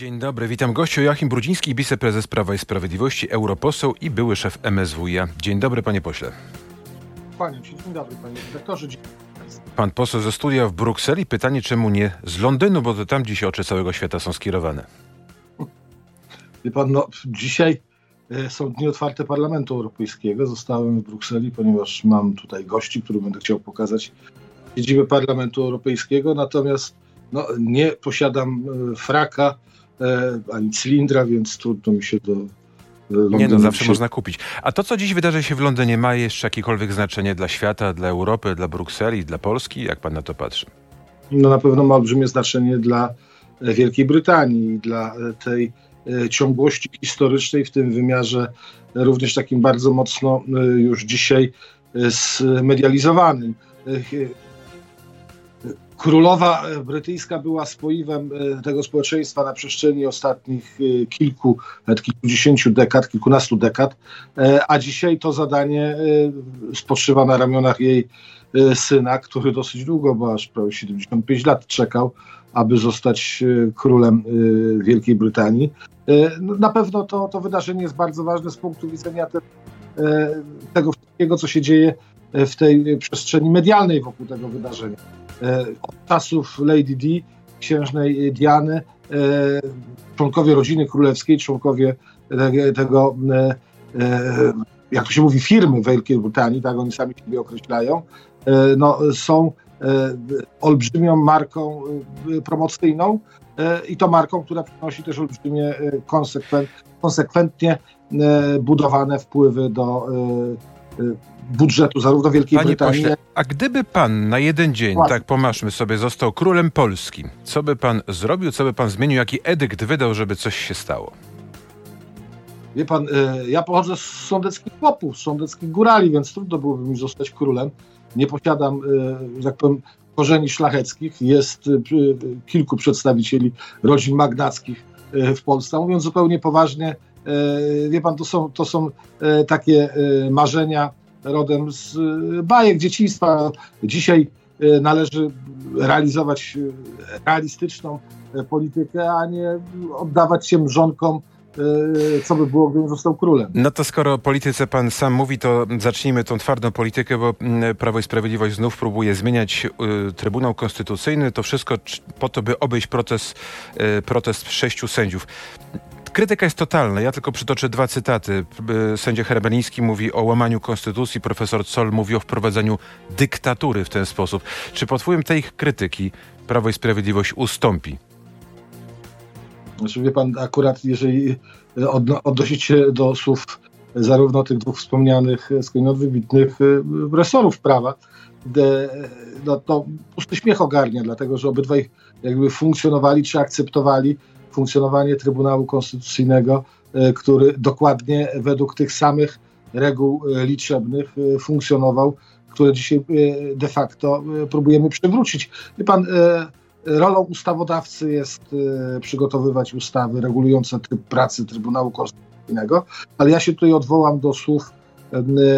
Dzień dobry, witam gościu Joachim Brudziński, wiceprezes Prawa i Sprawiedliwości, europoseł i były szef MSWiA. Dzień dobry, panie pośle. Się. Dzień dobry, panie. Dzień Pan poseł ze studia w Brukseli. Pytanie, czemu nie z Londynu, bo to tam dziś oczy całego świata są skierowane. Wie pan, no, dzisiaj e, są dni otwarte Parlamentu Europejskiego. Zostałem w Brukseli, ponieważ mam tutaj gości, których będę chciał pokazać siedzibę Parlamentu Europejskiego, natomiast no, nie posiadam e, fraka ani cylindra, więc trudno mi się do Londynu Nie no, zawsze się... można kupić. A to, co dziś wydarzy się w Londynie, ma jeszcze jakiekolwiek znaczenie dla świata, dla Europy, dla Brukseli, dla Polski? Jak pan na to patrzy? No na pewno ma olbrzymie znaczenie dla e, Wielkiej Brytanii dla e, tej e, ciągłości historycznej w tym wymiarze również takim bardzo mocno e, już dzisiaj e, zmedializowanym. Królowa e, brytyjska była spoiwem e, tego społeczeństwa na przestrzeni ostatnich e, kilku, nawet kilkudziesięciu dekad, kilkunastu dekad, a dzisiaj to zadanie spoczywa na ramionach jej syna, który dosyć długo, bo aż prawie 75 lat czekał, aby zostać królem Wielkiej Brytanii. No, Na pewno to, to wydarzenie jest bardzo ważne z punktu widzenia te, tego wszystkiego, co się dzieje w tej przestrzeni medialnej wokół tego wydarzenia. E, czasów Lady Di, księżnej Diany, e, członkowie rodziny królewskiej, członkowie te- tego, e, jak to się mówi, firmy Wielkiej Brytanii, tak oni sami siebie określają, no, są olbrzymią marką promocyjną i to marką, która przynosi też olbrzymie konsekwent, konsekwentnie budowane wpływy do budżetu zarówno Wielkiej Panie Brytanii, pośle, a gdyby pan na jeden dzień, tak pomaszmy sobie, został królem Polski, co by pan zrobił, co by pan zmienił, jaki edykt wydał, żeby coś się stało? Wie pan, e, ja pochodzę z sądeckich chłopów, z sądeckich górali, więc trudno byłoby mi zostać królem. Nie posiadam, e, że tak powiem, korzeni szlacheckich. Jest kilku przedstawicieli rodzin magnackich w Polsce. Mówiąc zupełnie poważnie, wie pan, to są, to są takie marzenia rodem z e, bajek dzieciństwa. Dzisiaj e, należy realizować e, realistyczną politykę, a nie oddawać się mrzonkom co by było, gdybym został królem. No to skoro o polityce pan sam mówi, to zacznijmy tą twardą politykę, bo mm, Prawo i Sprawiedliwość znów próbuje zmieniać Trybunał Konstytucyjny. To wszystko po to, by obejść protest, y, protest sześciu sędziów. Krytyka jest totalna. Ja tylko przytoczę dwa cytaty. Y, Sędzia Herbeliński mówi o łamaniu konstytucji, profesor Zoll mówi o wprowadzeniu dyktatury w ten sposób. Czy pod wpływem tej krytyki Prawo i Sprawiedliwość ustąpi? Znaczy, wie pan, akurat jeżeli odno, odnosić się do słów zarówno tych dwóch wspomnianych e, skądinąd wybitnych e, resorów prawa, de, no, to pusty śmiech ogarnia, dlatego że obydwaj jakby funkcjonowali czy akceptowali funkcjonowanie Trybunału Konstytucyjnego, e, który dokładnie według tych samych reguł e, liczebnych e, funkcjonował, które dzisiaj de facto próbujemy przywrócić. Wie pan, rolą ustawodawcy jest przygotowywać ustawy regulujące tryb pracy Trybunału Konstytucyjnego, ale ja się tutaj odwołam do słów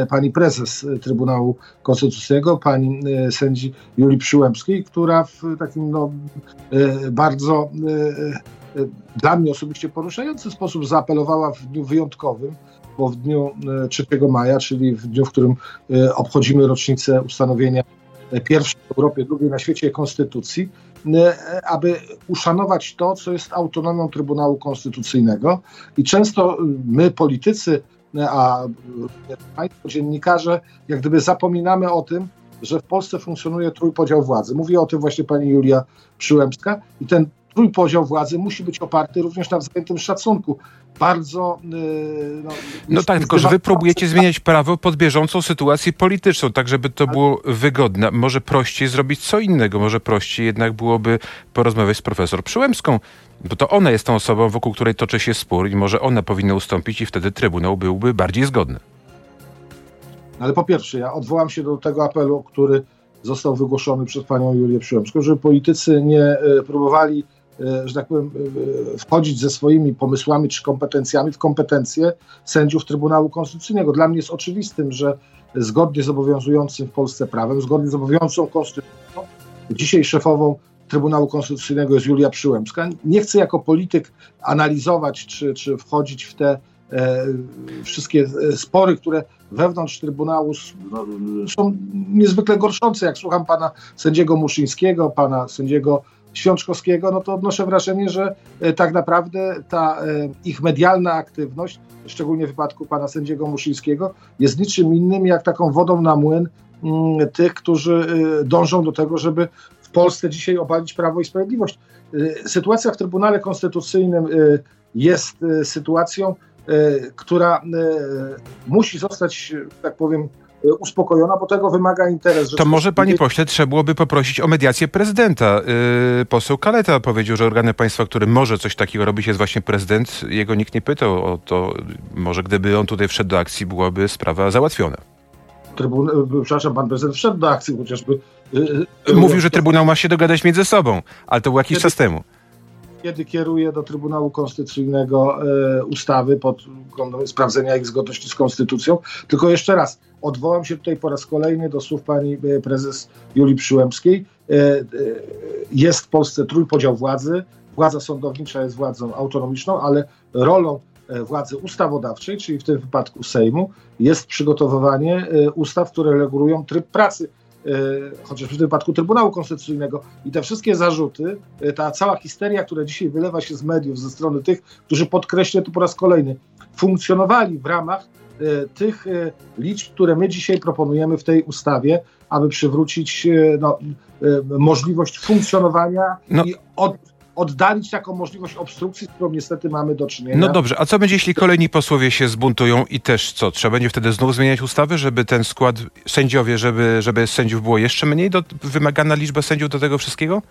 pani prezes Trybunału Konstytucyjnego, pani sędzi Julii Przyłębskiej, która w takim no, bardzo dla mnie osobiście poruszający sposób zaapelowała w dniu wyjątkowym, bo w dniu e, 3 maja, czyli w dniu, w którym e, obchodzimy rocznicę ustanowienia e, pierwszej w Europie, drugiej na świecie konstytucji, e, aby uszanować to, co jest autonomią Trybunału Konstytucyjnego. I często my, politycy, e, a państwo, dziennikarze, jak gdyby zapominamy o tym, że w Polsce funkcjonuje trójpodział władzy. Mówi o tym właśnie pani Julia Przyłębska i ten trójpodział władzy musi być oparty również na wzajemnym szacunku. Bardzo. e, No, No tak, tylko że wy próbujecie zmieniać prawo pod bieżącą sytuację polityczną, tak żeby to było wygodne. Może prościej zrobić co innego, może prościej jednak byłoby porozmawiać z profesor Przyłębską, bo to ona jest tą osobą, wokół której toczy się spór i może ona powinna ustąpić i wtedy Trybunał byłby bardziej zgodny. Ale po pierwsze, ja odwołam się do tego apelu, który został wygłoszony przez panią Julię Przyłębską, żeby politycy nie e, próbowali, że tak powiem, e, wchodzić ze swoimi pomysłami czy kompetencjami w kompetencje sędziów Trybunału Konstytucyjnego. Dla mnie jest oczywistym, że zgodnie z obowiązującym w Polsce prawem, zgodnie z obowiązującą konstytucją, dzisiaj szefową Trybunału Konstytucyjnego jest Julia Przyłębska. Nie chcę jako polityk analizować czy, czy wchodzić w te e, wszystkie spory, które wewnątrz Trybunału no, są niezwykle gorszące. Jak słucham pana sędziego Muszyńskiego, pana sędziego Świączkowskiego, no to odnoszę wrażenie, że e, tak naprawdę ta e, ich medialna aktywność, szczególnie w wypadku pana sędziego Muszyńskiego, jest niczym innym jak taką wodą na młyn mm, tych, którzy e, dążą do tego, żeby w Polsce dzisiaj obalić Prawo i Sprawiedliwość. Sytuacja w Trybunale Konstytucyjnym jest sytuacją, która musi zostać, tak powiem, uspokojona, bo tego wymaga interes. To może, panie pośle, trzeba byłoby poprosić o mediację prezydenta. Yy, poseł Kaleta powiedział, że organem państwa, który może coś takiego robić, jest właśnie prezydent. Jego nikt nie pytał o to. Może gdyby on tutaj wszedł do akcji, byłaby sprawa załatwiona. Trybun przepraszam, pan prezydent wszedł do akcji, chociażby... Yy, Mówił, że Trybunał ma się dogadać między sobą, ale to było jakiś Kiedy... czas temu kiedy kieruje do Trybunału Konstytucyjnego e, ustawy pod kątem sprawdzenia ich zgodności z konstytucją. Tylko jeszcze raz, odwołam się tutaj po raz kolejny do słów pani e, prezes Julii Przyłębskiej. E, jest w Polsce trójpodział władzy. Władza sądownicza jest władzą autonomiczną, ale rolą władzy ustawodawczej, czyli w tym wypadku Sejmu, jest przygotowywanie ustaw, które regulują tryb pracy E, chociażby w wypadku Trybunału Konstytucyjnego. I te wszystkie zarzuty, e, ta cała histeria, która dzisiaj wylewa się z mediów ze strony tych, którzy podkreślę tu po raz kolejny, funkcjonowali w ramach e, tych liczb, które my dzisiaj proponujemy w tej ustawie, aby przywrócić no, możliwość funkcjonowania no. i od, oddalić taką możliwość obstrukcji, z którą niestety mamy do czynienia. No dobrze, a co będzie, jeśli kolejni posłowie się zbuntują i też co? Trzeba będzie wtedy znów zmieniać ustawy, żeby ten skład sędziowie, żeby, żeby sędziów było jeszcze mniej, do, wymagana liczba sędziów do tego wszystkiego?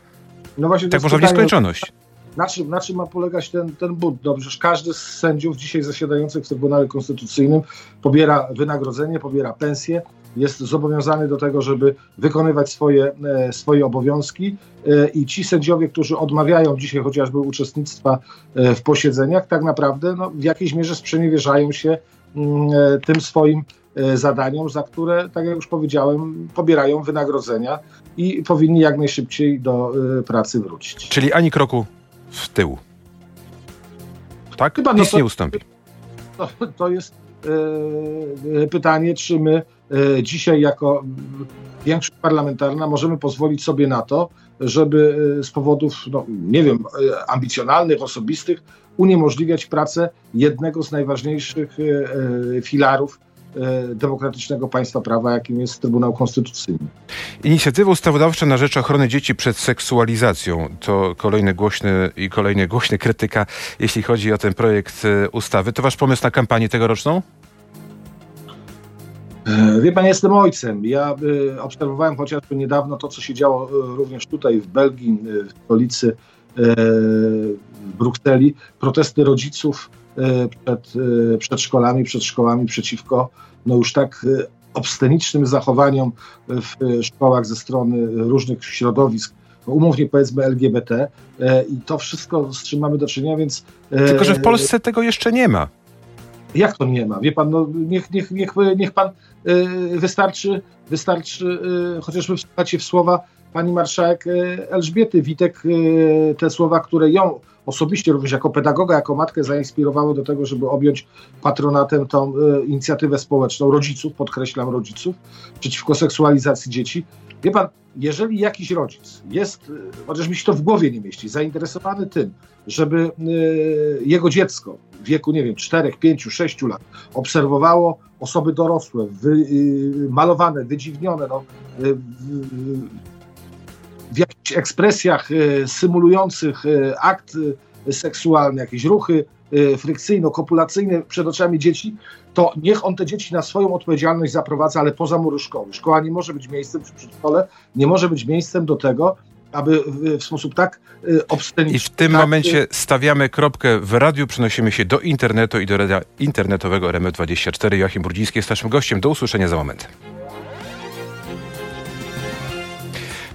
No właśnie. Tak można w nieskończoność. Na czym, na czym ma polegać ten, ten bunt? Dobrze, no każdy z sędziów dzisiaj zasiadających w Trybunale Konstytucyjnym pobiera wynagrodzenie, pobiera pensję, jest zobowiązany do tego, żeby wykonywać swoje, e, swoje obowiązki e, i ci sędziowie, którzy odmawiają dzisiaj chociażby uczestnictwa e, w posiedzeniach, tak naprawdę no, w jakiejś mierze sprzeniewierzają się mm, tym swoim zadaniom, za które, tak jak już powiedziałem, pobierają wynagrodzenia i powinni jak najszybciej do pracy wrócić. Czyli ani kroku w tył. Tak? Chyba no Nic to, nie ustąpi. To, to jest e, pytanie, czy my dzisiaj jako większość parlamentarna możemy pozwolić sobie na to, żeby e, z powodów, no, nie wiem, e, ambicjonalnych, osobistych uniemożliwiać pracę jednego z najważniejszych e, filarów E, demokratycznego państwa prawa, jakim jest Trybunał Konstytucyjny. Inicjatywa ustawodawcza na rzecz ochrony dzieci przed seksualizacją to kolejny głośny i kolejny głośny krytyka, jeśli chodzi o ten projekt e, ustawy. To wasz pomysł na kampanię tegoroczną? E, wie pan, jestem ojcem. Ja y, obserwowałem chociażby niedawno to, co się działo y, również tutaj w Belgii, w stolicy w Brukseli. Protesty rodziców E, przed, e, przed szkolami, przed szkołami przeciwko no już tak e, obscenicznym zachowaniom w szkołach ze strony różnych środowisk, no umownie powiedzmy LGBT i to wszystko, z czym mamy do czynienia, więc... Tylko, że w Polsce tego jeszcze nie ma. Jak to nie ma? Wie pan, no niech, niech, niech, niech pan wystarczy, wystarczy chociażby wsłuchać się w słowa pani marszałek Elżbiety Witek, te słowa, które ją osobiście również jako pedagoga, jako matkę zainspirowały do tego, żeby objąć patronatem tą y, inicjatywę społeczną rodziców, podkreślam rodziców, przeciwko seksualizacji dzieci. Wie pan, jeżeli jakiś rodzic jest, y, chociaż mi się to w głowie nie mieści, zainteresowany tym, żeby y, jego dziecko w wieku, nie wiem, 4, 5, 6 lat obserwowało osoby dorosłe, wy, y, malowane, wydziwnione, no, w jakichś ekspresjach e, symulujących e, akt e, seksualny, jakieś ruchy frykcyjno-kopulacyjne przed oczami dzieci, to niech on te dzieci na swoją odpowiedzialność zaprowadza, ale poza mury szkoły. Szkoła nie może być miejscem przy przedszkole, nie może być miejscem do tego, aby w sposób tak obsceniczny... I w tym tak, momencie stawiamy kropkę w radiu, przenosimy się do internetu i do radia internetowego RMF24. Joachim Brudziński jest naszym gościem. Do usłyszenia za moment.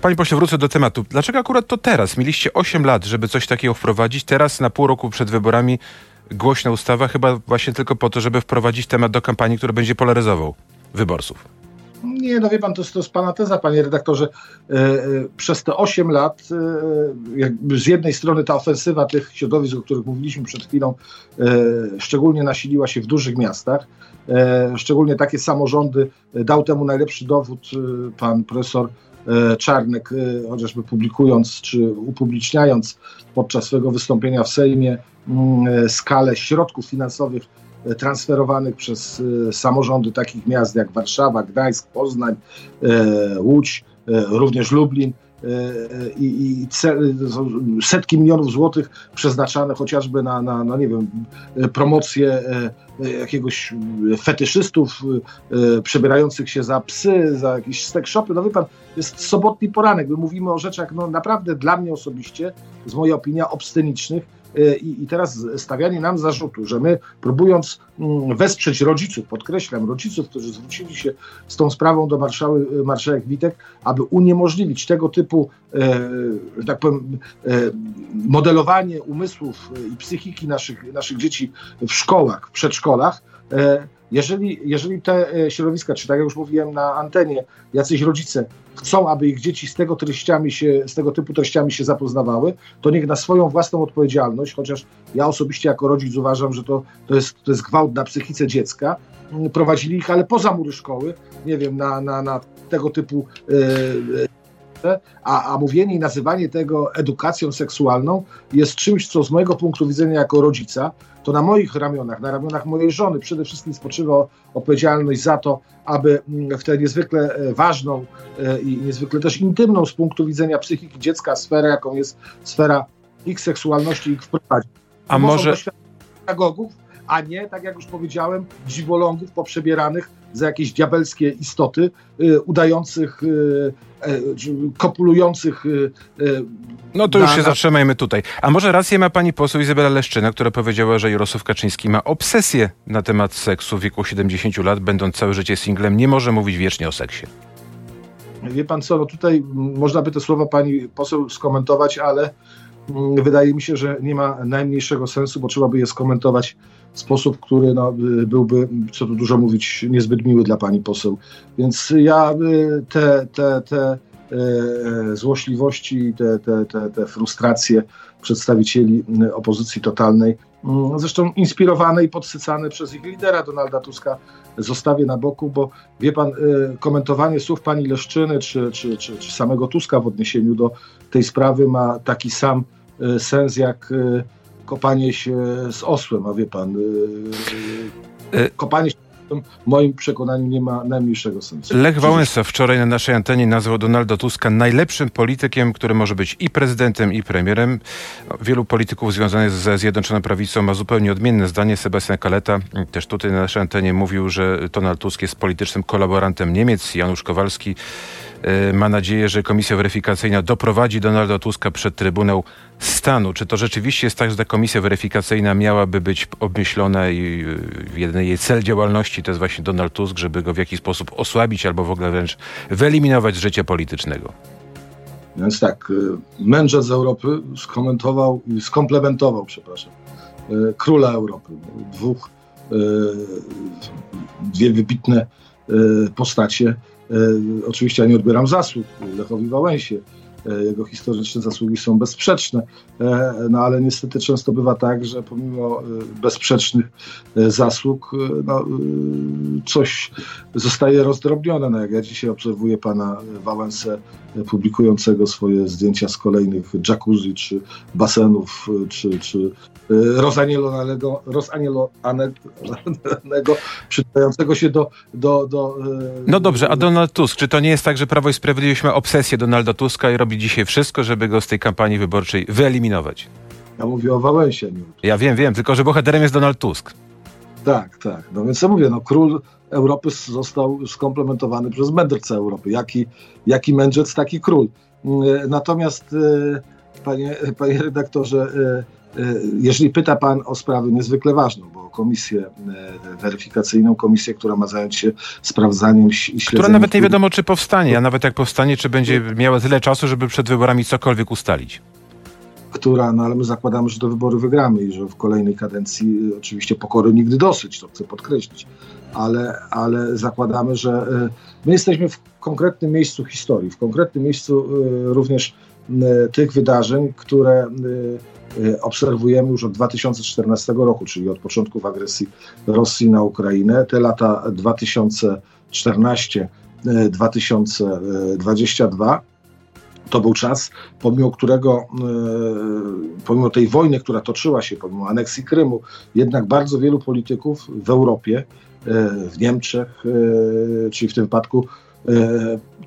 Panie pośle, wrócę do tematu. Dlaczego akurat to teraz? Mieliście 8 lat, żeby coś takiego wprowadzić. Teraz na pół roku przed wyborami głośna ustawa, chyba właśnie tylko po to, żeby wprowadzić temat do kampanii, który będzie polaryzował wyborców. Nie, no wie pan, to jest, to jest pana teza, panie redaktorze. E, e, przez te 8 lat, e, z jednej strony ta ofensywa tych środowisk, o których mówiliśmy przed chwilą, szczególnie nasiliła się w dużych miastach. Szczególnie takie samorządy, dał temu najlepszy dowód pan profesor Czarnek, chociażby publikując czy upubliczniając podczas swojego wystąpienia w Sejmie mm, skalę środków finansowych transferowanych przez e, samorządy takich miast jak Warszawa, Gdańsk, Poznań, e, Łódź, e, również Lublin i, i setki milionów złotych przeznaczane chociażby na, na, na nie wiem, promocję jakiegoś fetyszystów przebierających się za psy, za jakieś stek shopy. No wie pan, jest sobotni poranek. My mówimy o rzeczach no, naprawdę dla mnie osobiście, z mojej opinii, obscenicznych E, I, I, teraz stawianie nam zarzutu, że my próbując mm, wesprzeć rodziców, podkreślam, rodziców, którzy zwrócili się z tą sprawą do marszałek, marszałek Witek, aby uniemożliwić tego typu, e, tak powiem, e, modelowanie umysłów i psychiki naszych, naszych dzieci w szkołach, w przedszkolach, e, jeżeli, jeżeli te e, środowiska, czy tak jak już mówiłem na antenie, jacyś rodzice chcą, aby ich dzieci z tego, treściami się, z tego typu treściami się zapoznawały, to niech na swoją własną odpowiedzialność, chociaż ja osobiście jako rodzic uważam, że to, to, jest, to jest gwałt na psychice dziecka, mm, prowadzili ich, ale poza mury szkoły, nie wiem, na, na, na tego typu a, a mówienie i nazywanie tego edukacją seksualną jest czymś, co z mojego punktu widzenia jako rodzica, to na moich ramionach, na ramionach mojej żony przede wszystkim spoczywa odpowiedzialność za to, aby mm, w tę niezwykle e, ważną e, i niezwykle też intymną z punktu widzenia psychiki dziecka sferę, jaką jest sfera ich seksualności, ich wprowadzić. A może pedagogów, a nie, tak jak już powiedziałem, dziwolągów poprzebieranych za jakieś diabelskie istoty, y, udających, y, y, kopulujących. Y, no to już się na... zatrzymajmy tutaj. A może rację ma pani poseł Izabela Leszczyna, która powiedziała, że Jarosław Kaczyński ma obsesję na temat seksu w wieku 70 lat, będąc całe życie singlem, nie może mówić wiecznie o seksie. Wie pan co, no tutaj można by te słowa pani poseł skomentować, ale wydaje mi się, że nie ma najmniejszego sensu, bo trzeba by je skomentować w sposób, który no, byłby, co tu dużo mówić, niezbyt miły dla pani poseł. Więc ja te, te, te e, złośliwości, te, te, te, te frustracje przedstawicieli opozycji totalnej, mm, zresztą inspirowane i podsycane przez ich lidera Donalda Tuska, zostawię na boku, bo wie pan, e, komentowanie słów pani Leszczyny czy, czy, czy, czy samego Tuska w odniesieniu do tej sprawy ma taki sam e, sens jak kopanie się z osłem, a wie pan, y, y, kopanie się w moim przekonaniu nie ma najmniejszego sensu. Lech Wałęsa wczoraj na naszej antenie nazwał Donalda Tuska najlepszym politykiem, który może być i prezydentem, i premierem. Wielu polityków związanych ze Zjednoczoną Prawicą ma zupełnie odmienne zdanie. Sebastian Kaleta też tutaj na naszej antenie mówił, że Donald Tusk jest politycznym kolaborantem Niemiec. Janusz Kowalski y, ma nadzieję, że komisja weryfikacyjna doprowadzi Donalda Tuska przed Trybunał Stanu. Czy to rzeczywiście jest tak, że ta komisja weryfikacyjna miałaby być obmyślona i y, jedyny jej cel działalności to jest właśnie Donald Tusk, żeby go w jakiś sposób osłabić albo w ogóle wręcz wyeliminować z życia politycznego? Więc tak, y, mędrzec z Europy skomentował skomplementował, przepraszam, y, króla Europy. Dwóch, dwie wybitne postacie. Oczywiście ja nie odbieram zasług Lechowi Wałęsie, E, jego historyczne zasługi są bezsprzeczne, e, no ale niestety często bywa tak, że pomimo e, bezsprzecznych zasług no, coś zostaje rozdrobnione. No jak ja dzisiaj obserwuję pana Wałęsę publikującego swoje zdjęcia z kolejnych jacuzzi, czy basenów, czy, czy rozanielonego, rozanielonego przydającego się do, do, do... No dobrze, a Donald Tusk, czy to nie jest tak, że Prawo i Sprawiedliwość ma obsesję Donalda Tuska i robi robi dzisiaj wszystko, żeby go z tej kampanii wyborczej wyeliminować. Ja mówię o Wałęsie. Ja wiem, wiem, tylko że bohaterem jest Donald Tusk. Tak, tak. No więc co mówię, no król Europy został skomplementowany przez mędrca Europy. Jaki, jaki mędrzec, taki król. Mm, natomiast, e, panie, panie redaktorze, e, e, jeżeli pyta pan o sprawę niezwykle ważną, bo komisję weryfikacyjną, komisję, która ma zająć się sprawdzaniem i śledzeniem... Która nawet nie wiadomo, czy powstanie, a nawet jak powstanie, czy będzie miała tyle czasu, żeby przed wyborami cokolwiek ustalić. Która, no ale my zakładamy, że te wybory wygramy i że w kolejnej kadencji oczywiście pokory nigdy dosyć, to chcę podkreślić, ale, ale zakładamy, że my jesteśmy w konkretnym miejscu historii, w konkretnym miejscu również tych wydarzeń, które Y, obserwujemy już od 2014 roku, czyli od początków agresji Rosji na Ukrainę. Te lata 2014-2022 to był czas, pomimo którego, pomimo tej wojny, która toczyła się, pomimo aneksji Krymu, jednak bardzo wielu polityków w Europie, w Niemczech, czyli w tym wypadku E,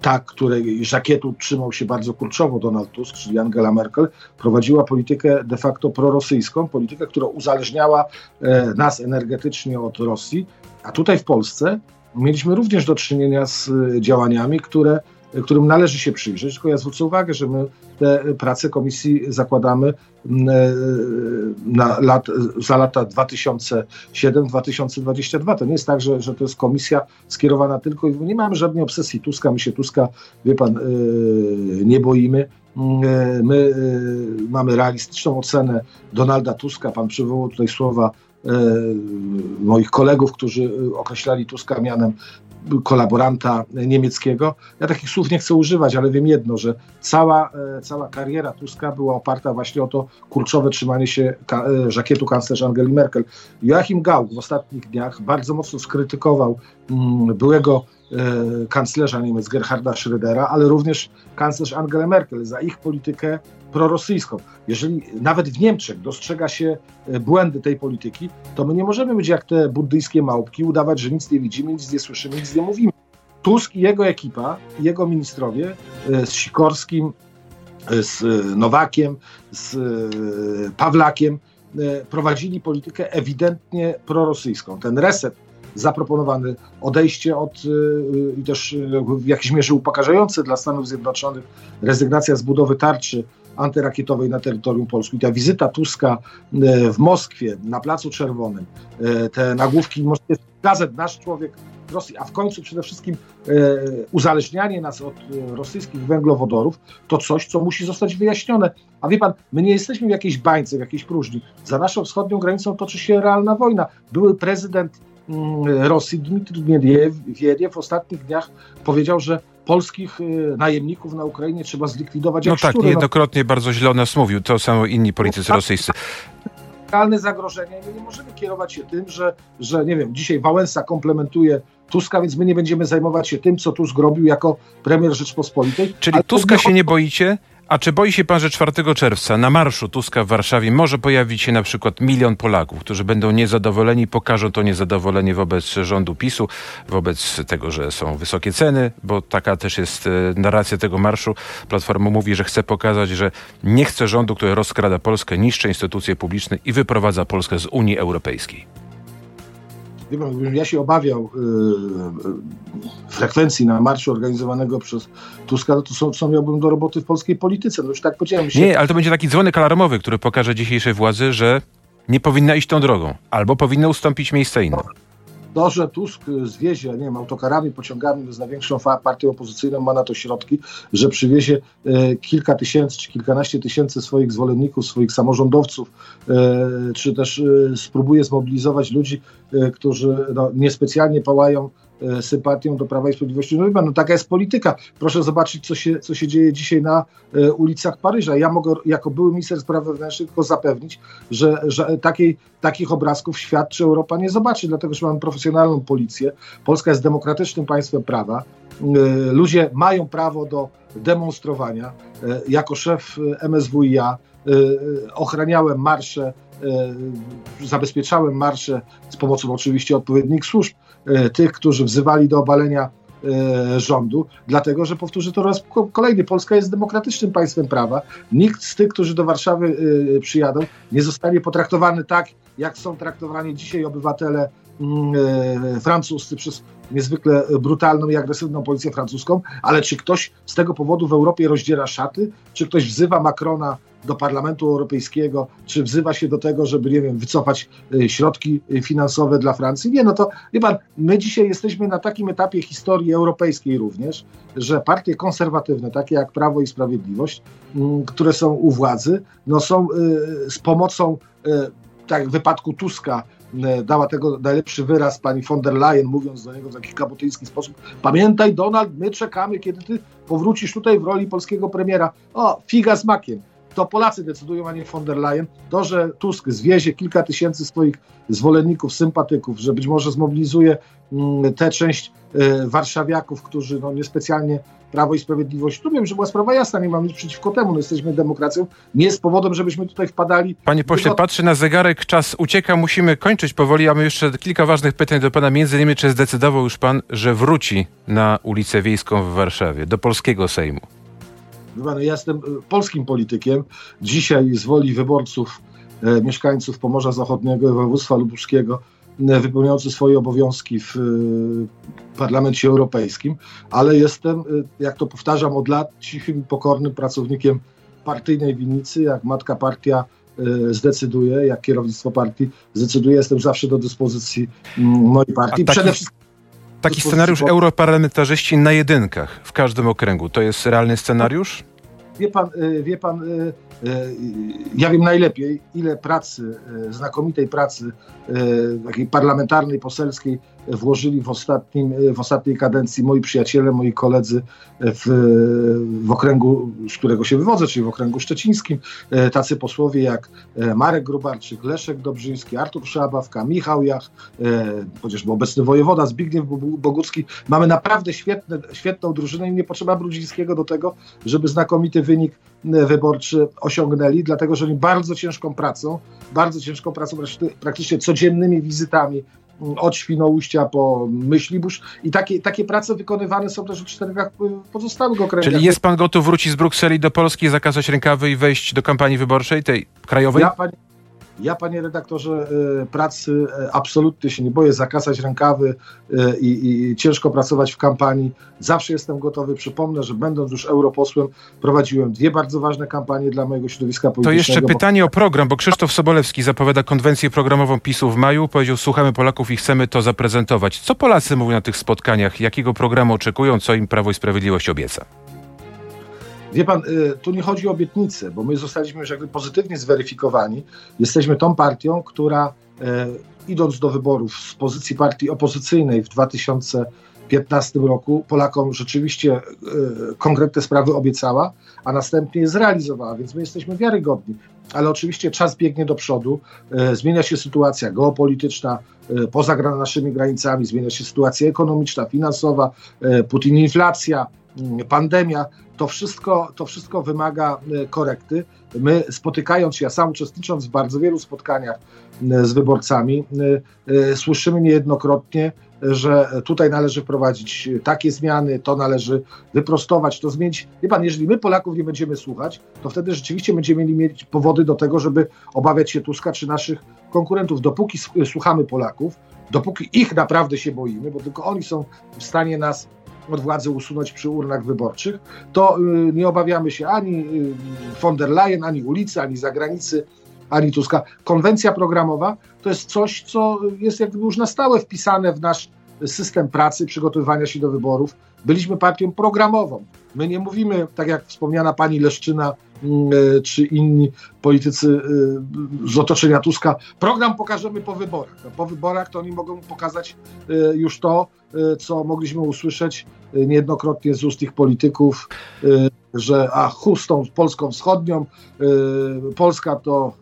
ta, której żakietu trzymał się bardzo kurczowo Donald Tusk, czyli Angela Merkel, prowadziła politykę de facto prorosyjską, politykę, która uzależniała e, nas energetycznie od Rosji, a tutaj w Polsce mieliśmy również do czynienia z działaniami, które którym należy się przyjrzeć. Tylko ja zwrócę uwagę, że my te prace komisji zakładamy e, na lat, za lata 2007-2022. To nie jest tak, że, że to jest komisja skierowana tylko i nie mamy żadnej obsesji Tuska. My się Tuska, wie pan, e, nie boimy. E, my mamy realistyczną ocenę Donalda Tuska. Pan przywołał tutaj słowa moich kolegów, którzy określali Tuska mianem kolaboranta niemieckiego. Ja takich słów nie chcę używać, ale wiem jedno, że cała, e, cała kariera Tuska była oparta właśnie o to kurczowe trzymanie się e, żakietu kanclerz Angeli Merkel. Joachim Gauck w ostatnich dniach bardzo mocno skrytykował mm, byłego kanclerza Niemiec Gerharda Schrödera, ale również kanclerz Angela Merkel za ich politykę prorosyjską. Jeżeli nawet w Niemczech dostrzega się e, błędy tej polityki, to my nie możemy być jak te buddyjskie małpki, udawać, że nic nie widzimy, nic nie słyszymy, nic nie mówimy. Tusk i jego ekipa, jego ministrowie e, z Sikorskim, e, z Nowakiem, z Pawlakiem prowadzili politykę ewidentnie prorosyjską. Ten reset zaproponowany, odejście od i też w jakiejś mierze upokarzające dla Stanów Zjednoczonych rezygnacja z budowy tarczy antyrakietowej na terytorium Polski. Ta wizyta Tuska w Moskwie, na Placu Czerwonym, te nagłówki gazet Nasz Człowiek Rosji, a w końcu przede wszystkim uzależnianie nas od rosyjskich węglowodorów, to coś, co musi zostać wyjaśnione. A wie pan, my nie jesteśmy w jakiejś bańce, w jakiejś próżni. Za naszą wschodnią granicą toczy się realna wojna. Były prezydent Rosji, Dmitrij Medvedev w ostatnich dniach powiedział, że polskich y, najemników na Ukrainie trzeba zlikwidować No tak. No. niejednokrotnie no. bardzo źle o nas mówił, to samo inni politycy no, rosyjscy realne zagrożenia my nie możemy kierować się tym, że, że nie wiem, dzisiaj Wałęsa komplementuje Tuska, więc my nie będziemy zajmować się tym, co Tusk robił jako premier Rzeczpospolitej. Czyli Tuska się nie boicie? A czy boi się pan, że 4 czerwca na marszu Tuska w Warszawie może pojawić się na przykład milion Polaków, którzy będą niezadowoleni, pokażą to niezadowolenie wobec rządu PiSu, wobec tego, że są wysokie ceny, bo taka też jest e, narracja tego marszu. Platforma mówi, że chce pokazać, że nie chce rządu, który rozkrada Polskę, niszczy instytucje publiczne i wyprowadza Polskę z Unii Europejskiej gdybym ja się obawiał yy, frekwencji na marszu organizowanego przez Tuska, no to co, co miałbym do roboty w polskiej polityce. No już tak powiedziałem się. Nie, ale to będzie taki dzwonek alarmowy, który pokaże dzisiejszej władzy, że nie powinna iść tą drogą, albo powinna ustąpić miejsce inne. To, że Tusk zwiezie, nie wiem, autokarami, pociągami z największą partią opozycyjną, ma na to środki, że przywiezie e, kilka tysięcy czy kilkanaście tysięcy swoich zwolenników, swoich samorządowców, e, czy też e, spróbuje zmobilizować ludzi, którzy no, niespecjalnie pałają sympatią do Prawa i Sprawiedliwości. No, no taka jest polityka. Proszę zobaczyć, co się, co się dzieje dzisiaj na e, ulicach Paryża. Ja mogę jako były minister spraw wewnętrznych tylko zapewnić, że, że takiej, takich obrazków świat czy Europa nie zobaczy, dlatego że mamy profesjonalną policję. Polska jest demokratycznym państwem prawa. E, ludzie mają prawo do demonstrowania. Jako szef MSWiA ochraniałem marsze, zabezpieczałem marsze z pomocą oczywiście odpowiednich służb E, tych, którzy wzywali do obalenia e, rządu, dlatego że powtórzę to raz kolejny, Polska jest demokratycznym państwem prawa. Nikt z tych, którzy do Warszawy e, przyjadą, nie zostanie potraktowany tak, jak są traktowani dzisiaj obywatele mm, francuscy przez niezwykle brutalną i agresywną policję francuską, ale czy ktoś z tego powodu w Europie rozdziera szaty? Czy ktoś wzywa Macrona do Parlamentu Europejskiego, czy wzywa się do tego, żeby, nie wiem, wycofać y, środki y, finansowe dla Francji. Nie, no to, wie pan, my dzisiaj jesteśmy na takim etapie historii europejskiej również, że partie konserwatywne, takie jak Prawo i Sprawiedliwość, mm, które są u władzy, no są y, z pomocą, tak w wypadku Tuska, dała tego najlepszy wyraz pani von der Leyen, mówiąc do niego w taki kabutyński sposób. Pamiętaj, Donald, my czekamy, kiedy ty powrócisz tutaj w roli polskiego premiera. O, figa z makiem to Polacy decydują, a nie von der Leyen. To, że Tusk zwiezie kilka tysięcy swoich zwolenników, sympatyków, że być może zmobilizuje mm, tę część e, warszawiaków, którzy no, niespecjalnie Prawo i Sprawiedliwość, tu wiem, że była sprawa jasna, nie mam nic przeciwko temu, no, jesteśmy demokracją, nie jest powodem, żebyśmy tutaj wpadali. Panie pośle, patrzy na zegarek, czas ucieka, musimy kończyć powoli, mamy jeszcze kilka ważnych pytań do pana, między innymi czy zdecydował już pan, że wróci na ulicę Wiejską w Warszawie, do polskiego Sejmu? Ja jestem e, polskim politykiem. Dzisiaj z woli wyborców, e, mieszkańców Pomorza Zachodniego i województwa lubuskiego, e, wypełniający swoje obowiązki w Parlamencie Europejskim, ale jestem, jak to powtarzam od lat, cichym pokornym pracownikiem partyjnej winnicy. Jak matka partia zdecyduje, jak kierownictwo partii zdecyduje, jestem zawsze do dyspozycji mojej partii. Przede wszystkim Taki scenariusz europarlamentarzyści na jedynkach w każdym okręgu, to jest realny scenariusz? Wie pan, y, wie pan y, E, ja wiem najlepiej, ile pracy, znakomitej pracy takiej parlamentarnej, poselskiej włożyli w, ostatnim, w ostatniej kadencji moi przyjaciele, moi koledzy w, w okręgu, z którego się wywodzę, czyli w okręgu szczecińskim. Tacy posłowie jak Marek Grubarczyk, Leszek Dobrzyński, Artur Szabawka, Michał Jach, chociażby obecny wojewoda Zbigniew Bogucki. Mamy naprawdę świetne, świetną drużynę i nie potrzeba Brudzińskiego do tego, żeby znakomity wynik wyborczy osiągnęli, dlatego że oni bardzo ciężką pracą, bardzo ciężką pracą, praktycznie codziennymi wizytami od Świnoujścia po Myślibórz i takie, takie prace wykonywane są też w czterech pozostałych okręgach. Czyli jest pan gotów wrócić z Brukseli do Polski, zakazać rękawy i wejść do kampanii wyborczej, tej krajowej? Ja, panie, ja, panie redaktorze, e, pracy e, absolutnie się nie boję, zakasać rękawy e, i, i, ciężko pracować w kampanii. Zawsze jestem gotowy. Przypomnę, że będąc już europosłem, prowadziłem dwie bardzo ważne kampanie dla mojego środowiska politycznego. To jeszcze pytanie o program, bo Krzysztof Sobolewski zapowiada konwencję programową PiSu w maju. Powiedział, słuchamy Polaków i chcemy to zaprezentować. Co Polacy mówią na tych spotkaniach? Jakiego programu oczekują? Co im Prawo i Sprawiedliwość obieca? Wie pan, y, tu nie chodzi o obietnice, bo my zostaliśmy już jakby pozytywnie zweryfikowani. Jesteśmy tą partią, która y, idąc do wyborów z pozycji partii opozycyjnej w 2015 roku Polakom rzeczywiście y, konkretne sprawy obiecała, a następnie je zrealizowała, więc my jesteśmy wiarygodni. Ale oczywiście czas biegnie do przodu, zmienia się sytuacja geopolityczna poza naszymi granicami, zmienia się sytuacja ekonomiczna, finansowa, Putin inflacja, pandemia, to wszystko, to wszystko wymaga e, korekty. My spotykając się, ja sam uczestnicząc w bardzo wielu spotkaniach e, z wyborcami, e, słyszymy niejednokrotnie, że tutaj należy wprowadzić takie zmiany, to należy wyprostować, to zmienić. Wie pan, jeżeli my Polaków nie będziemy słuchać, to wtedy rzeczywiście będziemy mieli powody do tego, żeby obawiać się Tuska czy naszych konkurentów. Dopóki słuchamy Polaków, dopóki ich naprawdę się boimy, bo tylko oni są w stanie nas od władzy usunąć przy urnach wyborczych, to y, nie obawiamy się ani y, von der Leyen, ani ulicy, ani zagranicy, ani Tuska. Konwencja programowa to jest coś, co jest jakby już na stałe wpisane w nasz system pracy, przygotowywania się do wyborów. Byliśmy partią programową. My nie mówimy, tak jak wspomniana pani Leszczyna, mm, e, czy inni politycy e, z otoczenia Tuska, program pokażemy po wyborach. No, po wyborach to oni mogą pokazać e, już to, co mogliśmy usłyszeć niejednokrotnie z ust ich polityków, że a chustą Polską Wschodnią, y, Polska to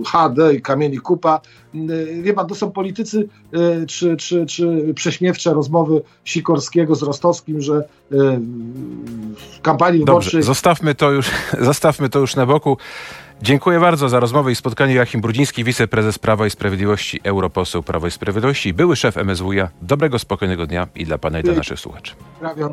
y, HD i kamieni kupa. Y, wie pan, to są politycy y, czy, czy, czy prześmiewcze rozmowy Sikorskiego z Rostowskim, że y, w kampanii wyborczej... zostawmy to już, zostawmy to już na boku. Dziękuję bardzo za rozmowę i spotkanie. Joachim Brudziński, wiceprezes Prawa i Sprawiedliwości, europoseł Prawa i Sprawiedliwości, były szef MSWiA. Dobrego, spokojnego dnia i dla pana i dla naszych słuchaczy. Prawie.